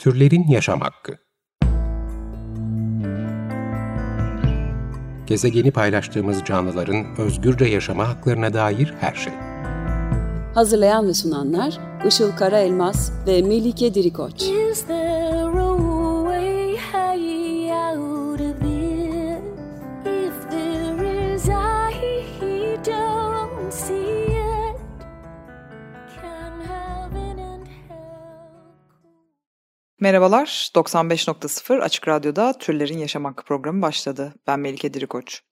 Türlerin Yaşam Hakkı Gezegeni paylaştığımız canlıların özgürce yaşama haklarına dair her şey. Hazırlayan ve sunanlar Işıl Karaelmaz ve Melike Dirikoç. Is Merhabalar, 95.0 Açık Radyo'da Türlerin Yaşam Hakkı programı başladı. Ben Melike Dirikoç.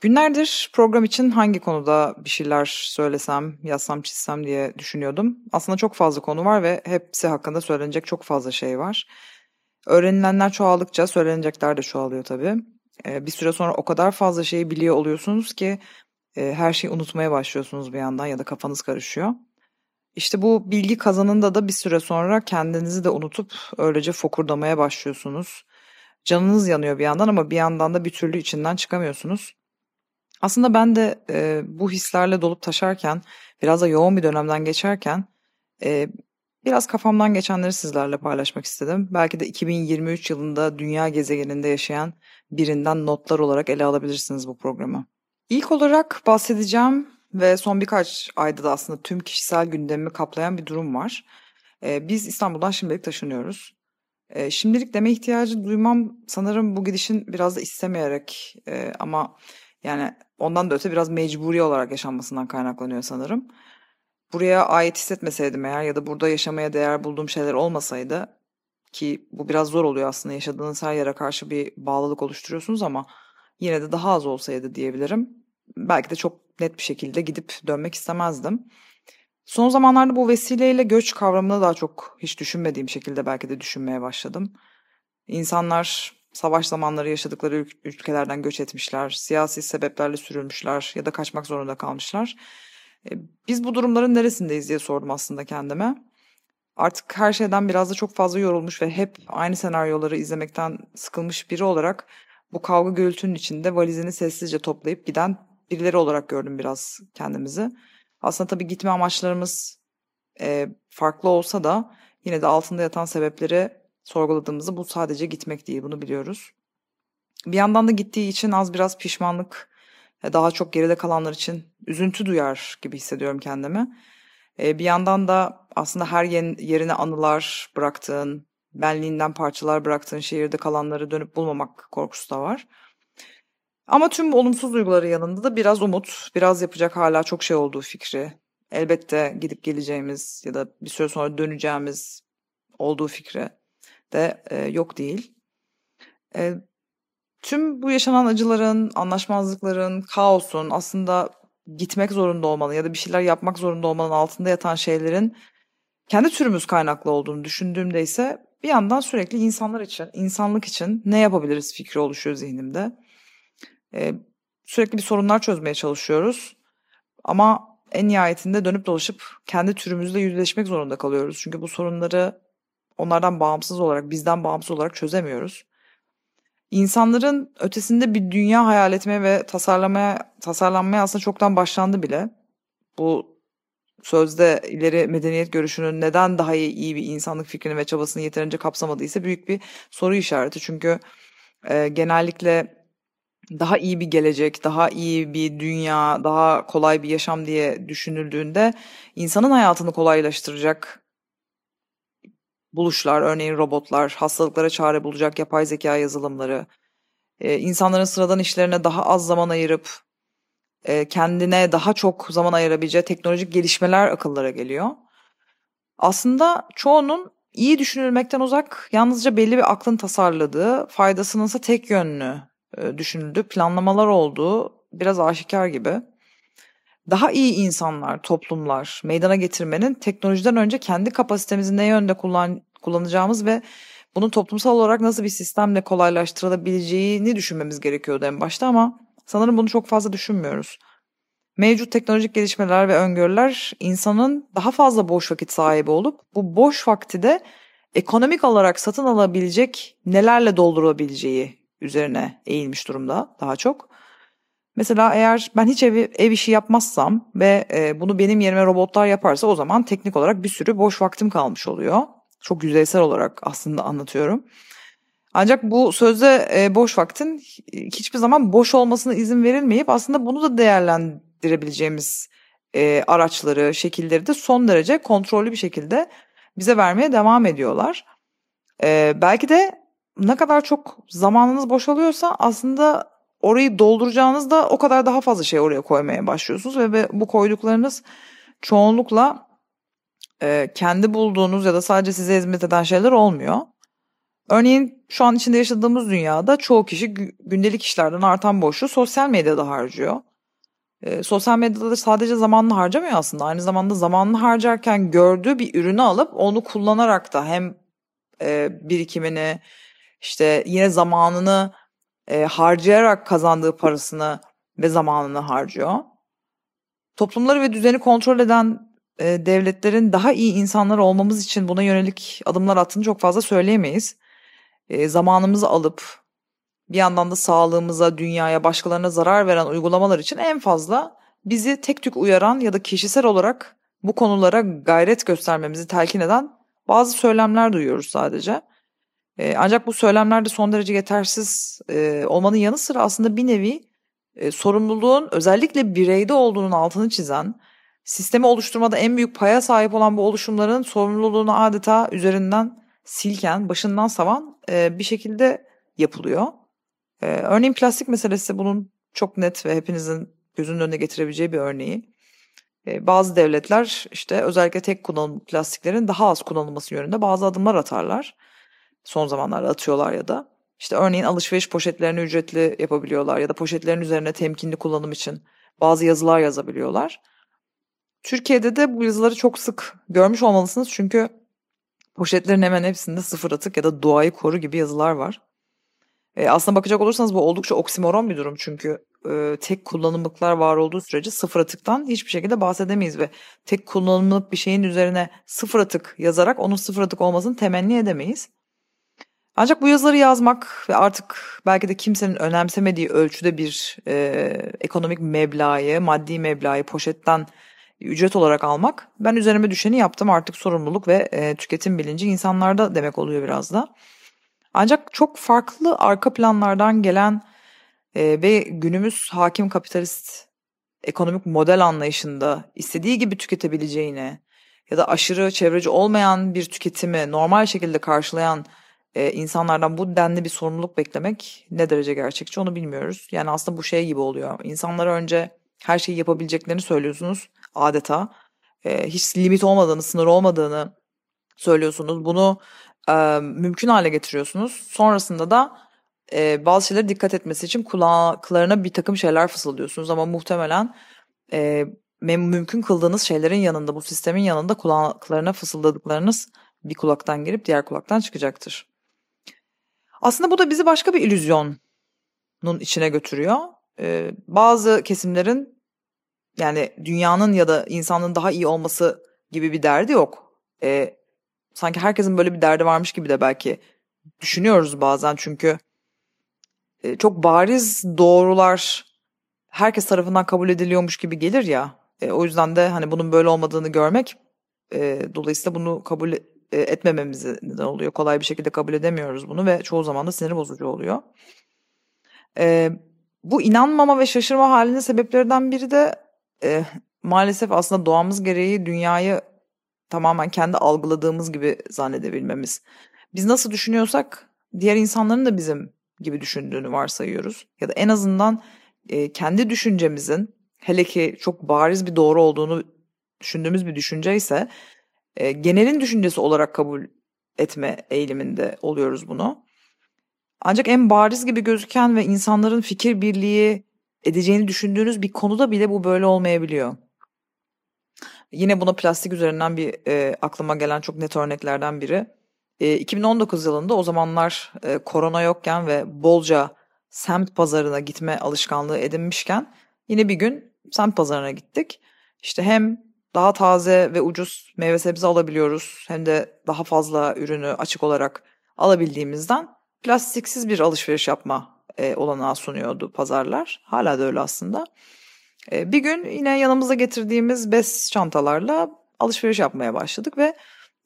Günlerdir program için hangi konuda bir şeyler söylesem, yazsam, çizsem diye düşünüyordum. Aslında çok fazla konu var ve hepsi hakkında söylenecek çok fazla şey var. Öğrenilenler çoğaldıkça söylenecekler de çoğalıyor tabii. Ee, bir süre sonra o kadar fazla şeyi biliyor oluyorsunuz ki e, her şeyi unutmaya başlıyorsunuz bir yandan ya da kafanız karışıyor. İşte bu bilgi kazanında da bir süre sonra kendinizi de unutup öylece fokurdamaya başlıyorsunuz. Canınız yanıyor bir yandan ama bir yandan da bir türlü içinden çıkamıyorsunuz. Aslında ben de e, bu hislerle dolup taşarken, biraz da yoğun bir dönemden geçerken e, biraz kafamdan geçenleri sizlerle paylaşmak istedim. Belki de 2023 yılında dünya gezegeninde yaşayan birinden notlar olarak ele alabilirsiniz bu programı. İlk olarak bahsedeceğim ve son birkaç ayda da aslında tüm kişisel gündemimi kaplayan bir durum var. Biz İstanbul'dan şimdilik taşınıyoruz. Şimdilik deme ihtiyacı duymam sanırım bu gidişin biraz da istemeyerek ama yani ondan da öte biraz mecburi olarak yaşanmasından kaynaklanıyor sanırım. Buraya ait hissetmeseydim eğer ya da burada yaşamaya değer bulduğum şeyler olmasaydı ki bu biraz zor oluyor aslında yaşadığınız her yere karşı bir bağlılık oluşturuyorsunuz ama yine de daha az olsaydı diyebilirim. Belki de çok net bir şekilde gidip dönmek istemezdim. Son zamanlarda bu vesileyle göç kavramını daha çok hiç düşünmediğim şekilde belki de düşünmeye başladım. İnsanlar savaş zamanları yaşadıkları ül- ülkelerden göç etmişler, siyasi sebeplerle sürülmüşler ya da kaçmak zorunda kalmışlar. E, Biz bu durumların neresindeyiz diye sordum aslında kendime. Artık her şeyden biraz da çok fazla yorulmuş ve hep aynı senaryoları izlemekten sıkılmış biri olarak bu kavga gürültünün içinde valizini sessizce toplayıp giden birileri olarak gördüm biraz kendimizi. Aslında tabii gitme amaçlarımız e, farklı olsa da yine de altında yatan sebepleri sorguladığımızda bu sadece gitmek değil bunu biliyoruz. Bir yandan da gittiği için az biraz pişmanlık, e, daha çok geride kalanlar için üzüntü duyar gibi hissediyorum kendimi. E, bir yandan da aslında her yerine anılar bıraktığın, benliğinden parçalar bıraktığın şehirde kalanları dönüp bulmamak korkusu da var. Ama tüm olumsuz duyguların yanında da biraz umut, biraz yapacak hala çok şey olduğu fikri, elbette gidip geleceğimiz ya da bir süre sonra döneceğimiz olduğu fikri de e, yok değil. E, tüm bu yaşanan acıların, anlaşmazlıkların, kaosun aslında gitmek zorunda olmanın ya da bir şeyler yapmak zorunda olmanın altında yatan şeylerin kendi türümüz kaynaklı olduğunu düşündüğümde ise bir yandan sürekli insanlar için, insanlık için ne yapabiliriz fikri oluşuyor zihnimde. Sürekli bir sorunlar çözmeye çalışıyoruz. Ama en nihayetinde dönüp dolaşıp kendi türümüzle yüzleşmek zorunda kalıyoruz. Çünkü bu sorunları onlardan bağımsız olarak, bizden bağımsız olarak çözemiyoruz. İnsanların ötesinde bir dünya hayal etmeye ve tasarlamaya, tasarlanmaya aslında çoktan başlandı bile. Bu sözde ileri medeniyet görüşünün neden daha iyi, iyi bir insanlık fikrini ve çabasını yeterince kapsamadıysa büyük bir soru işareti. Çünkü e, genellikle daha iyi bir gelecek, daha iyi bir dünya, daha kolay bir yaşam diye düşünüldüğünde insanın hayatını kolaylaştıracak buluşlar, örneğin robotlar, hastalıklara çare bulacak yapay zeka yazılımları, e, insanların sıradan işlerine daha az zaman ayırıp e, kendine daha çok zaman ayırabileceği teknolojik gelişmeler akıllara geliyor. Aslında çoğunun iyi düşünülmekten uzak, yalnızca belli bir aklın tasarladığı, faydasının ise tek yönlü e, düşünüldüğü planlamalar olduğu biraz aşikar gibi. Daha iyi insanlar, toplumlar meydana getirmenin teknolojiden önce kendi kapasitemizi ne yönde kullan, kullanacağımız ve bunun toplumsal olarak nasıl bir sistemle kolaylaştırılabileceğini düşünmemiz gerekiyordu en başta ama sanırım bunu çok fazla düşünmüyoruz. Mevcut teknolojik gelişmeler ve öngörüler insanın daha fazla boş vakit sahibi olup bu boş vakti de ekonomik olarak satın alabilecek nelerle doldurabileceği üzerine eğilmiş durumda daha çok. Mesela eğer ben hiç ev, ev işi yapmazsam ve e, bunu benim yerime robotlar yaparsa o zaman teknik olarak bir sürü boş vaktim kalmış oluyor. Çok yüzeysel olarak aslında anlatıyorum. Ancak bu sözde e, boş vaktin hiçbir zaman boş olmasına izin verilmeyip aslında bunu da değerlendirebileceğimiz e, araçları, şekilleri de son derece kontrollü bir şekilde bize vermeye devam ediyorlar. E, belki de ne kadar çok zamanınız boşalıyorsa aslında orayı dolduracağınızda o kadar daha fazla şey oraya koymaya başlıyorsunuz ve, bu koyduklarınız çoğunlukla e, kendi bulduğunuz ya da sadece size hizmet eden şeyler olmuyor. Örneğin şu an içinde yaşadığımız dünyada çoğu kişi gündelik işlerden artan boşluğu sosyal medyada harcıyor. E, sosyal medyada da sadece zamanını harcamıyor aslında. Aynı zamanda zamanını harcarken gördüğü bir ürünü alıp onu kullanarak da hem e, birikimini işte yine zamanını e, harcayarak kazandığı parasını ve zamanını harcıyor. Toplumları ve düzeni kontrol eden e, devletlerin daha iyi insanlar olmamız için buna yönelik adımlar attığını çok fazla söyleyemeyiz. E, zamanımızı alıp bir yandan da sağlığımıza, dünyaya, başkalarına zarar veren uygulamalar için en fazla bizi tek tük uyaran ya da kişisel olarak bu konulara gayret göstermemizi telkin eden bazı söylemler duyuyoruz sadece. E, ancak bu söylemler de son derece yetersiz e, olmanın yanı sıra aslında bir nevi e, sorumluluğun özellikle bireyde olduğunun altını çizen, sistemi oluşturmada en büyük paya sahip olan bu oluşumların sorumluluğunu adeta üzerinden silken, başından savan e, bir şekilde yapılıyor. E, örneğin plastik meselesi bunun çok net ve hepinizin gözünün önüne getirebileceği bir örneği. E, bazı devletler işte özellikle tek kullanım plastiklerin daha az kullanılması yönünde bazı adımlar atarlar. Son zamanlarda atıyorlar ya da. İşte örneğin alışveriş poşetlerini ücretli yapabiliyorlar ya da poşetlerin üzerine temkinli kullanım için bazı yazılar yazabiliyorlar. Türkiye'de de bu yazıları çok sık görmüş olmalısınız çünkü poşetlerin hemen hepsinde sıfır atık ya da doğayı koru gibi yazılar var. E, aslına bakacak olursanız bu oldukça oksimoron bir durum çünkü e, tek kullanımlıklar var olduğu sürece sıfır atıktan hiçbir şekilde bahsedemeyiz ve tek kullanımlık bir şeyin üzerine sıfır atık yazarak onun sıfır atık olmasını temenni edemeyiz. Ancak bu yazıları yazmak ve artık belki de kimsenin önemsemediği ölçüde bir e, ekonomik meblağı, maddi meblağı poşetten ücret olarak almak ben üzerime düşeni yaptım artık sorumluluk ve e, tüketim bilinci insanlarda demek oluyor biraz da. Ancak çok farklı arka planlardan gelen e, ve günümüz hakim kapitalist ekonomik model anlayışında istediği gibi tüketebileceğini ya da aşırı çevreci olmayan bir tüketimi normal şekilde karşılayan e, insanlardan bu denli bir sorumluluk beklemek ne derece gerçekçi onu bilmiyoruz. Yani aslında bu şey gibi oluyor. İnsanlara önce her şeyi yapabileceklerini söylüyorsunuz adeta. E, hiç limit olmadığını, sınır olmadığını söylüyorsunuz. Bunu e, mümkün hale getiriyorsunuz. Sonrasında da e, bazı şeylere dikkat etmesi için kulaklarına bir takım şeyler fısıldıyorsunuz. Ama muhtemelen e, mümkün kıldığınız şeylerin yanında, bu sistemin yanında kulaklarına fısıldadıklarınız bir kulaktan girip diğer kulaktan çıkacaktır. Aslında bu da bizi başka bir illüzyonun içine götürüyor. Ee, bazı kesimlerin yani dünyanın ya da insanın daha iyi olması gibi bir derdi yok. Ee, sanki herkesin böyle bir derdi varmış gibi de belki düşünüyoruz bazen çünkü e, çok bariz doğrular herkes tarafından kabul ediliyormuş gibi gelir ya. E, o yüzden de hani bunun böyle olmadığını görmek e, dolayısıyla bunu kabul e, etmememize neden oluyor. Kolay bir şekilde kabul edemiyoruz bunu ve çoğu zaman da sinir bozucu oluyor. E, bu inanmama ve şaşırma halinin sebeplerinden biri de e, maalesef aslında doğamız gereği dünyayı tamamen kendi algıladığımız gibi zannedebilmemiz. Biz nasıl düşünüyorsak diğer insanların da bizim gibi düşündüğünü varsayıyoruz. Ya da en azından e, kendi düşüncemizin hele ki çok bariz bir doğru olduğunu düşündüğümüz bir düşünce ise e, genelin düşüncesi olarak kabul etme eğiliminde oluyoruz bunu. Ancak en bariz gibi gözüken ve insanların fikir birliği edeceğini düşündüğünüz bir konuda bile bu böyle olmayabiliyor. Yine buna plastik üzerinden bir e, aklıma gelen çok net örneklerden biri. E, 2019 yılında o zamanlar e, korona yokken ve bolca semt pazarına gitme alışkanlığı edinmişken yine bir gün semt pazarına gittik. İşte hem daha taze ve ucuz meyve sebze alabiliyoruz. Hem de daha fazla ürünü açık olarak alabildiğimizden plastiksiz bir alışveriş yapma e, olanağı sunuyordu pazarlar. Hala da öyle aslında. E, bir gün yine yanımıza getirdiğimiz bez çantalarla alışveriş yapmaya başladık ve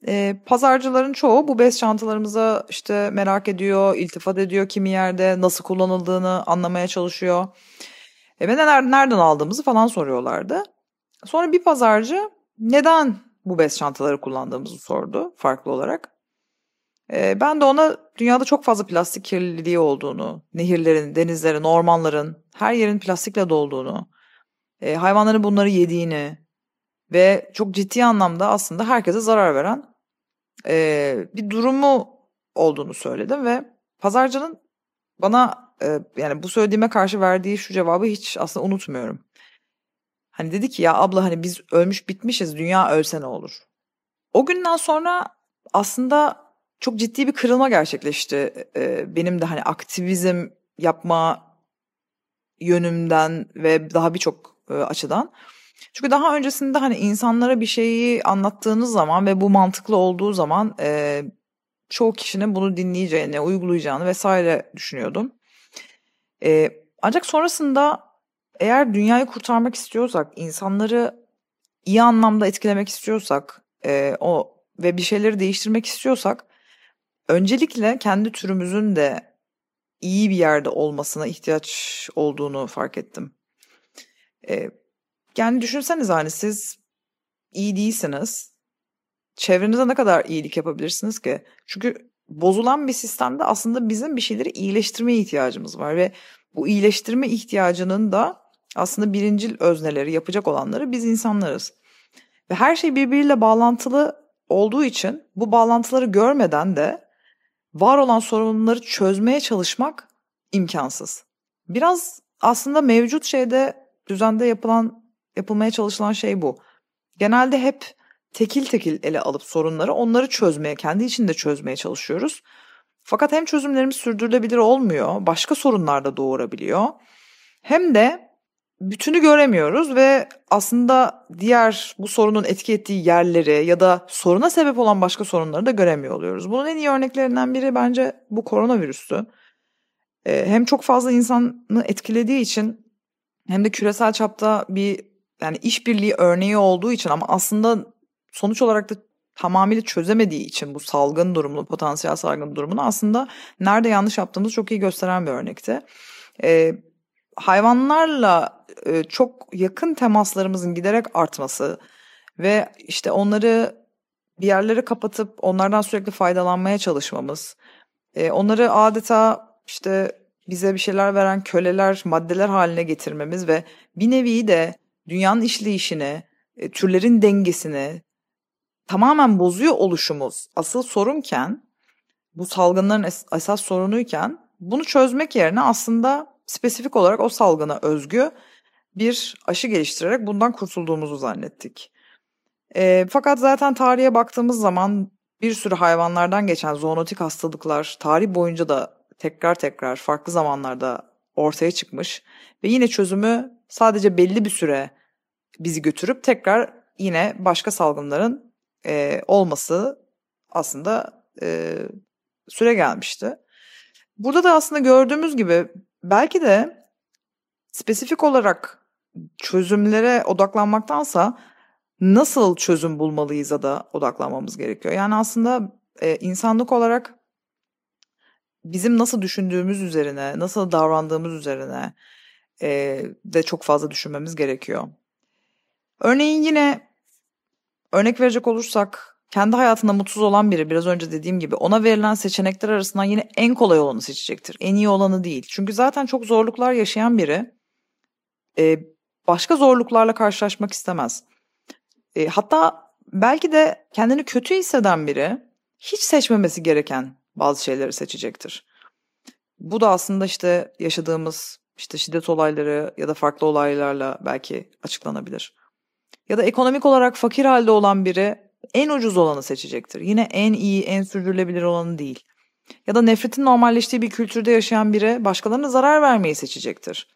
e, pazarcıların çoğu bu bez çantalarımıza işte merak ediyor, iltifat ediyor kimi yerde, nasıl kullanıldığını anlamaya çalışıyor. E, ve neler, nereden aldığımızı falan soruyorlardı. Sonra bir pazarcı neden bu bez çantaları kullandığımızı sordu farklı olarak. E, ben de ona dünyada çok fazla plastik kirliliği olduğunu, nehirlerin, denizlerin, ormanların her yerin plastikle dolduğunu, e, hayvanların bunları yediğini ve çok ciddi anlamda aslında herkese zarar veren e, bir durumu olduğunu söyledim ve pazarcının bana e, yani bu söylediğime karşı verdiği şu cevabı hiç aslında unutmuyorum. Hani dedi ki ya abla hani biz ölmüş bitmişiz dünya ölse ne olur? O günden sonra aslında çok ciddi bir kırılma gerçekleşti. E, benim de hani aktivizm yapma yönümden ve daha birçok e, açıdan. Çünkü daha öncesinde hani insanlara bir şeyi anlattığınız zaman ve bu mantıklı olduğu zaman e, çoğu kişinin bunu dinleyeceğini, uygulayacağını vesaire düşünüyordum. E, ancak sonrasında eğer dünyayı kurtarmak istiyorsak, insanları iyi anlamda etkilemek istiyorsak, e, o ve bir şeyleri değiştirmek istiyorsak, öncelikle kendi türümüzün de iyi bir yerde olmasına ihtiyaç olduğunu fark ettim. E, yani düşünseniz hani siz iyi değilsiniz. Çevrenize ne kadar iyilik yapabilirsiniz ki? Çünkü bozulan bir sistemde aslında bizim bir şeyleri iyileştirmeye ihtiyacımız var ve bu iyileştirme ihtiyacının da aslında birincil özneleri yapacak olanları biz insanlarız. Ve her şey birbiriyle bağlantılı olduğu için bu bağlantıları görmeden de var olan sorunları çözmeye çalışmak imkansız. Biraz aslında mevcut şeyde düzende yapılan yapılmaya çalışılan şey bu. Genelde hep tekil tekil ele alıp sorunları onları çözmeye, kendi içinde çözmeye çalışıyoruz. Fakat hem çözümlerimiz sürdürülebilir olmuyor, başka sorunlar da doğurabiliyor. Hem de bütünü göremiyoruz ve aslında diğer bu sorunun etki ettiği yerleri ya da soruna sebep olan başka sorunları da göremiyor oluyoruz. Bunun en iyi örneklerinden biri bence bu koronavirüstü. Ee, hem çok fazla insanı etkilediği için hem de küresel çapta bir yani işbirliği örneği olduğu için ama aslında sonuç olarak da tamamıyla çözemediği için bu salgın durumunu, potansiyel salgın durumunu aslında nerede yanlış yaptığımızı çok iyi gösteren bir örnekti. Ee, hayvanlarla e, çok yakın temaslarımızın giderek artması ve işte onları bir yerlere kapatıp onlardan sürekli faydalanmaya çalışmamız, e, onları adeta işte bize bir şeyler veren köleler, maddeler haline getirmemiz ve bir nevi de dünyanın işleyişini, e, türlerin dengesini tamamen bozuyor oluşumuz. Asıl sorunken, bu salgınların es- esas sorunuyken bunu çözmek yerine aslında spesifik olarak o salgına özgü bir aşı geliştirerek bundan kurtulduğumuzu zannettik. E, fakat zaten tarihe baktığımız zaman bir sürü hayvanlardan geçen zoonotik hastalıklar tarih boyunca da tekrar tekrar farklı zamanlarda ortaya çıkmış ve yine çözümü sadece belli bir süre bizi götürüp tekrar yine başka salgınların e, olması aslında e, süre gelmişti. Burada da aslında gördüğümüz gibi belki de spesifik olarak çözümlere odaklanmaktansa nasıl çözüm bulmalıyız'a da odaklanmamız gerekiyor. Yani aslında e, insanlık olarak bizim nasıl düşündüğümüz üzerine, nasıl davrandığımız üzerine e, de çok fazla düşünmemiz gerekiyor. Örneğin yine örnek verecek olursak kendi hayatında mutsuz olan biri biraz önce dediğim gibi ona verilen seçenekler arasından yine en kolay olanı seçecektir. En iyi olanı değil. Çünkü zaten çok zorluklar yaşayan biri e, başka zorluklarla karşılaşmak istemez. E, hatta belki de kendini kötü hisseden biri hiç seçmemesi gereken bazı şeyleri seçecektir. Bu da aslında işte yaşadığımız işte şiddet olayları ya da farklı olaylarla belki açıklanabilir. Ya da ekonomik olarak fakir halde olan biri en ucuz olanı seçecektir. Yine en iyi, en sürdürülebilir olanı değil. Ya da nefretin normalleştiği bir kültürde yaşayan biri başkalarına zarar vermeyi seçecektir.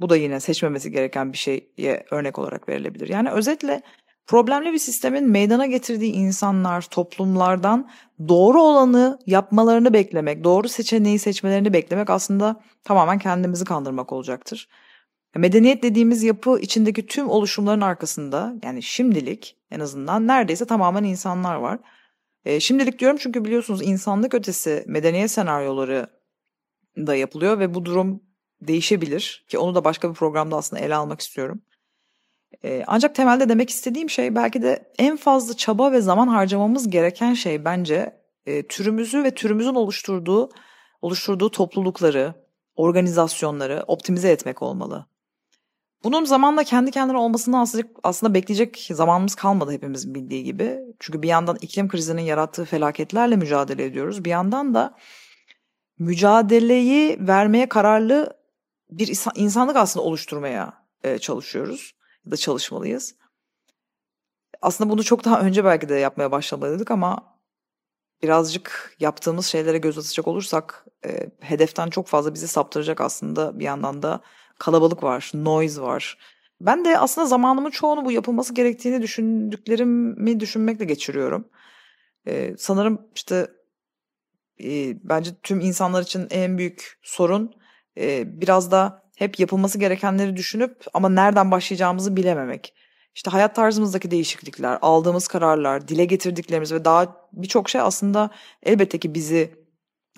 Bu da yine seçmemesi gereken bir şeye örnek olarak verilebilir. Yani özetle problemli bir sistemin meydana getirdiği insanlar, toplumlardan doğru olanı yapmalarını beklemek, doğru seçeneği seçmelerini beklemek aslında tamamen kendimizi kandırmak olacaktır. Medeniyet dediğimiz yapı içindeki tüm oluşumların arkasında yani şimdilik en azından neredeyse tamamen insanlar var. E, şimdilik diyorum çünkü biliyorsunuz insanlık ötesi medeniyet senaryoları da yapılıyor ve bu durum değişebilir ki onu da başka bir programda aslında ele almak istiyorum. E, ancak temelde demek istediğim şey belki de en fazla çaba ve zaman harcamamız gereken şey bence e, türümüzü ve türümüzün oluşturduğu oluşturduğu toplulukları, organizasyonları optimize etmek olmalı. Bunun zamanla kendi kendine olmasını aslında, bekleyecek zamanımız kalmadı hepimizin bildiği gibi. Çünkü bir yandan iklim krizinin yarattığı felaketlerle mücadele ediyoruz. Bir yandan da mücadeleyi vermeye kararlı bir insanlık aslında oluşturmaya e, çalışıyoruz ya da çalışmalıyız. Aslında bunu çok daha önce belki de yapmaya başlamalıydık ama birazcık yaptığımız şeylere göz atacak olursak e, hedeften çok fazla bizi saptıracak aslında bir yandan da kalabalık var, noise var. Ben de aslında zamanımın çoğunu bu yapılması gerektiğini düşündüklerimi düşünmekle geçiriyorum. Ee, sanırım işte e, bence tüm insanlar için en büyük sorun e, biraz da hep yapılması gerekenleri düşünüp ama nereden başlayacağımızı bilememek. İşte hayat tarzımızdaki değişiklikler, aldığımız kararlar, dile getirdiklerimiz ve daha birçok şey aslında elbette ki bizi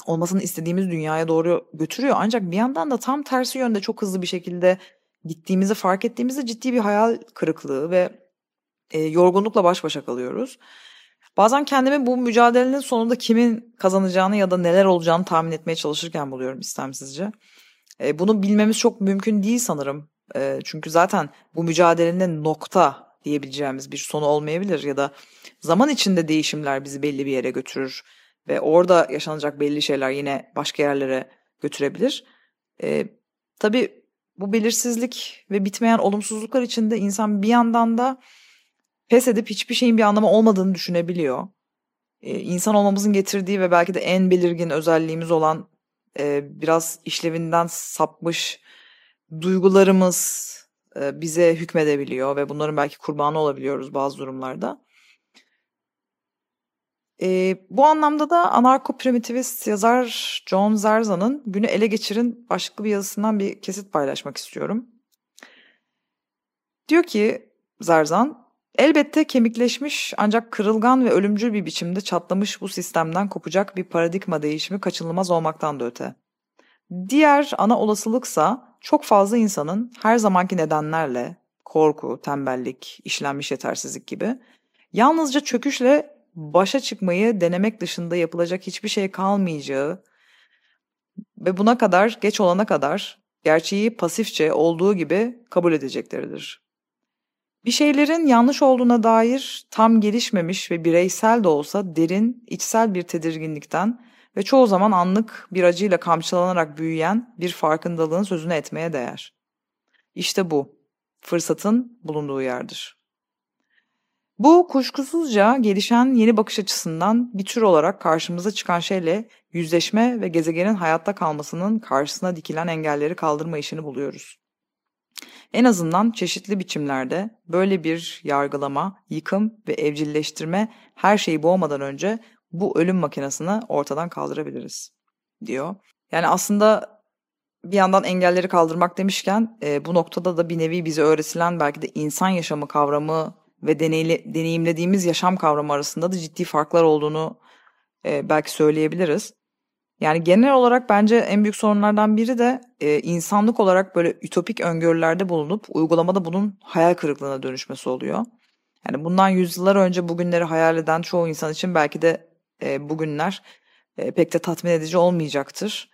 olmasını istediğimiz dünyaya doğru götürüyor. Ancak bir yandan da tam tersi yönde çok hızlı bir şekilde gittiğimizi fark ettiğimizde ciddi bir hayal kırıklığı ve e, yorgunlukla baş başa kalıyoruz. Bazen kendimi bu mücadelenin sonunda kimin kazanacağını ya da neler olacağını tahmin etmeye çalışırken buluyorum istemsizce. E, bunu bilmemiz çok mümkün değil sanırım. E, çünkü zaten bu mücadelenin nokta diyebileceğimiz bir sonu olmayabilir ya da zaman içinde değişimler bizi belli bir yere götürür ve orada yaşanacak belli şeyler yine başka yerlere götürebilir. E, tabii bu belirsizlik ve bitmeyen olumsuzluklar içinde insan bir yandan da pes edip hiçbir şeyin bir anlamı olmadığını düşünebiliyor. E, insan olmamızın getirdiği ve belki de en belirgin özelliğimiz olan e, biraz işlevinden sapmış duygularımız e, bize hükmedebiliyor ve bunların belki kurbanı olabiliyoruz bazı durumlarda. E, bu anlamda da anarko-primitivist yazar John Zerzan'ın Günü Ele Geçirin başlıklı bir yazısından bir kesit paylaşmak istiyorum. Diyor ki Zerzan, elbette kemikleşmiş ancak kırılgan ve ölümcül bir biçimde çatlamış bu sistemden kopacak bir paradigma değişimi kaçınılmaz olmaktan da öte. Diğer ana olasılıksa çok fazla insanın her zamanki nedenlerle, korku, tembellik, işlenmiş yetersizlik gibi yalnızca çöküşle başa çıkmayı denemek dışında yapılacak hiçbir şey kalmayacağı ve buna kadar geç olana kadar gerçeği pasifçe olduğu gibi kabul edecekleridir. Bir şeylerin yanlış olduğuna dair tam gelişmemiş ve bireysel de olsa derin, içsel bir tedirginlikten ve çoğu zaman anlık bir acıyla kamçılanarak büyüyen bir farkındalığın sözünü etmeye değer. İşte bu, fırsatın bulunduğu yerdir. Bu kuşkusuzca gelişen yeni bakış açısından bir tür olarak karşımıza çıkan şeyle yüzleşme ve gezegenin hayatta kalmasının karşısına dikilen engelleri kaldırma işini buluyoruz. En azından çeşitli biçimlerde böyle bir yargılama, yıkım ve evcilleştirme her şeyi boğmadan önce bu ölüm makinesini ortadan kaldırabiliriz diyor. Yani aslında bir yandan engelleri kaldırmak demişken e, bu noktada da bir nevi bize öğretilen belki de insan yaşamı kavramı ve deneyli, deneyimlediğimiz yaşam kavramı arasında da ciddi farklar olduğunu e, belki söyleyebiliriz. Yani genel olarak bence en büyük sorunlardan biri de e, insanlık olarak böyle ütopik öngörülerde bulunup uygulamada bunun hayal kırıklığına dönüşmesi oluyor. Yani bundan yüzyıllar önce bugünleri hayal eden çoğu insan için belki de e, bugünler e, pek de tatmin edici olmayacaktır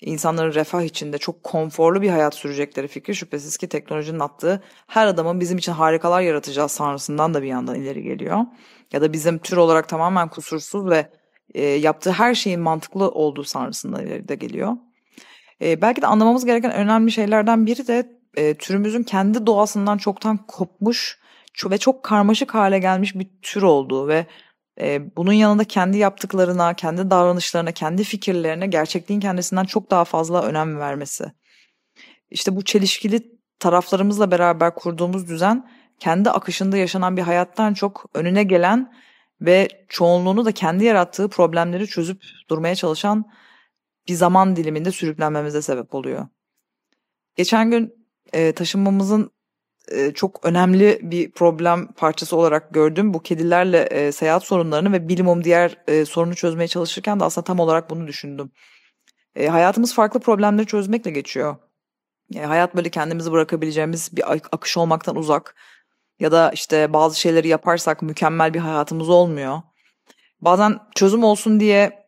insanların refah içinde çok konforlu bir hayat sürecekleri fikri şüphesiz ki teknolojinin attığı her adamın bizim için harikalar yaratacağız sanrısından da bir yandan ileri geliyor. Ya da bizim tür olarak tamamen kusursuz ve e, yaptığı her şeyin mantıklı olduğu sanrısından ileri de geliyor. E, belki de anlamamız gereken önemli şeylerden biri de e, türümüzün kendi doğasından çoktan kopmuş ve çok karmaşık hale gelmiş bir tür olduğu ve e, bunun yanında kendi yaptıklarına, kendi davranışlarına, kendi fikirlerine gerçekliğin kendisinden çok daha fazla önem vermesi. İşte bu çelişkili taraflarımızla beraber kurduğumuz düzen kendi akışında yaşanan bir hayattan çok önüne gelen ve çoğunluğunu da kendi yarattığı problemleri çözüp durmaya çalışan bir zaman diliminde sürüklenmemize sebep oluyor. Geçen gün e, taşınmamızın e, çok önemli bir problem parçası olarak gördüm. Bu kedilerle e, seyahat sorunlarını ve bilimum diğer e, sorunu çözmeye çalışırken de aslında tam olarak bunu düşündüm. Hayatımız farklı problemleri çözmekle geçiyor. Hayat böyle kendimizi bırakabileceğimiz bir akış olmaktan uzak. Ya da işte bazı şeyleri yaparsak mükemmel bir hayatımız olmuyor. Bazen çözüm olsun diye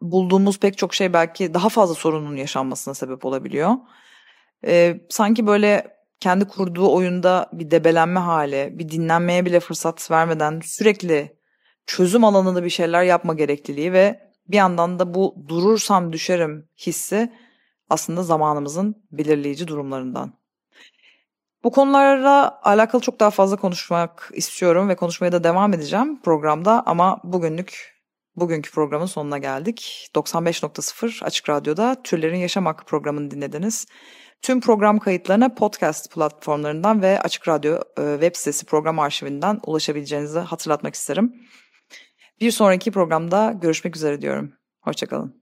bulduğumuz pek çok şey belki daha fazla sorunun yaşanmasına sebep olabiliyor. E, sanki böyle kendi kurduğu oyunda bir debelenme hali, bir dinlenmeye bile fırsat vermeden sürekli çözüm alanında bir şeyler yapma gerekliliği ve bir yandan da bu durursam düşerim hissi aslında zamanımızın belirleyici durumlarından. Bu konulara alakalı çok daha fazla konuşmak istiyorum ve konuşmaya da devam edeceğim programda ama bugünlük bugünkü programın sonuna geldik. 95.0 Açık Radyo'da Türlerin Yaşam programını dinlediniz. Tüm program kayıtlarına podcast platformlarından ve Açık Radyo e, web sitesi program arşivinden ulaşabileceğinizi hatırlatmak isterim. Bir sonraki programda görüşmek üzere diyorum. Hoşçakalın.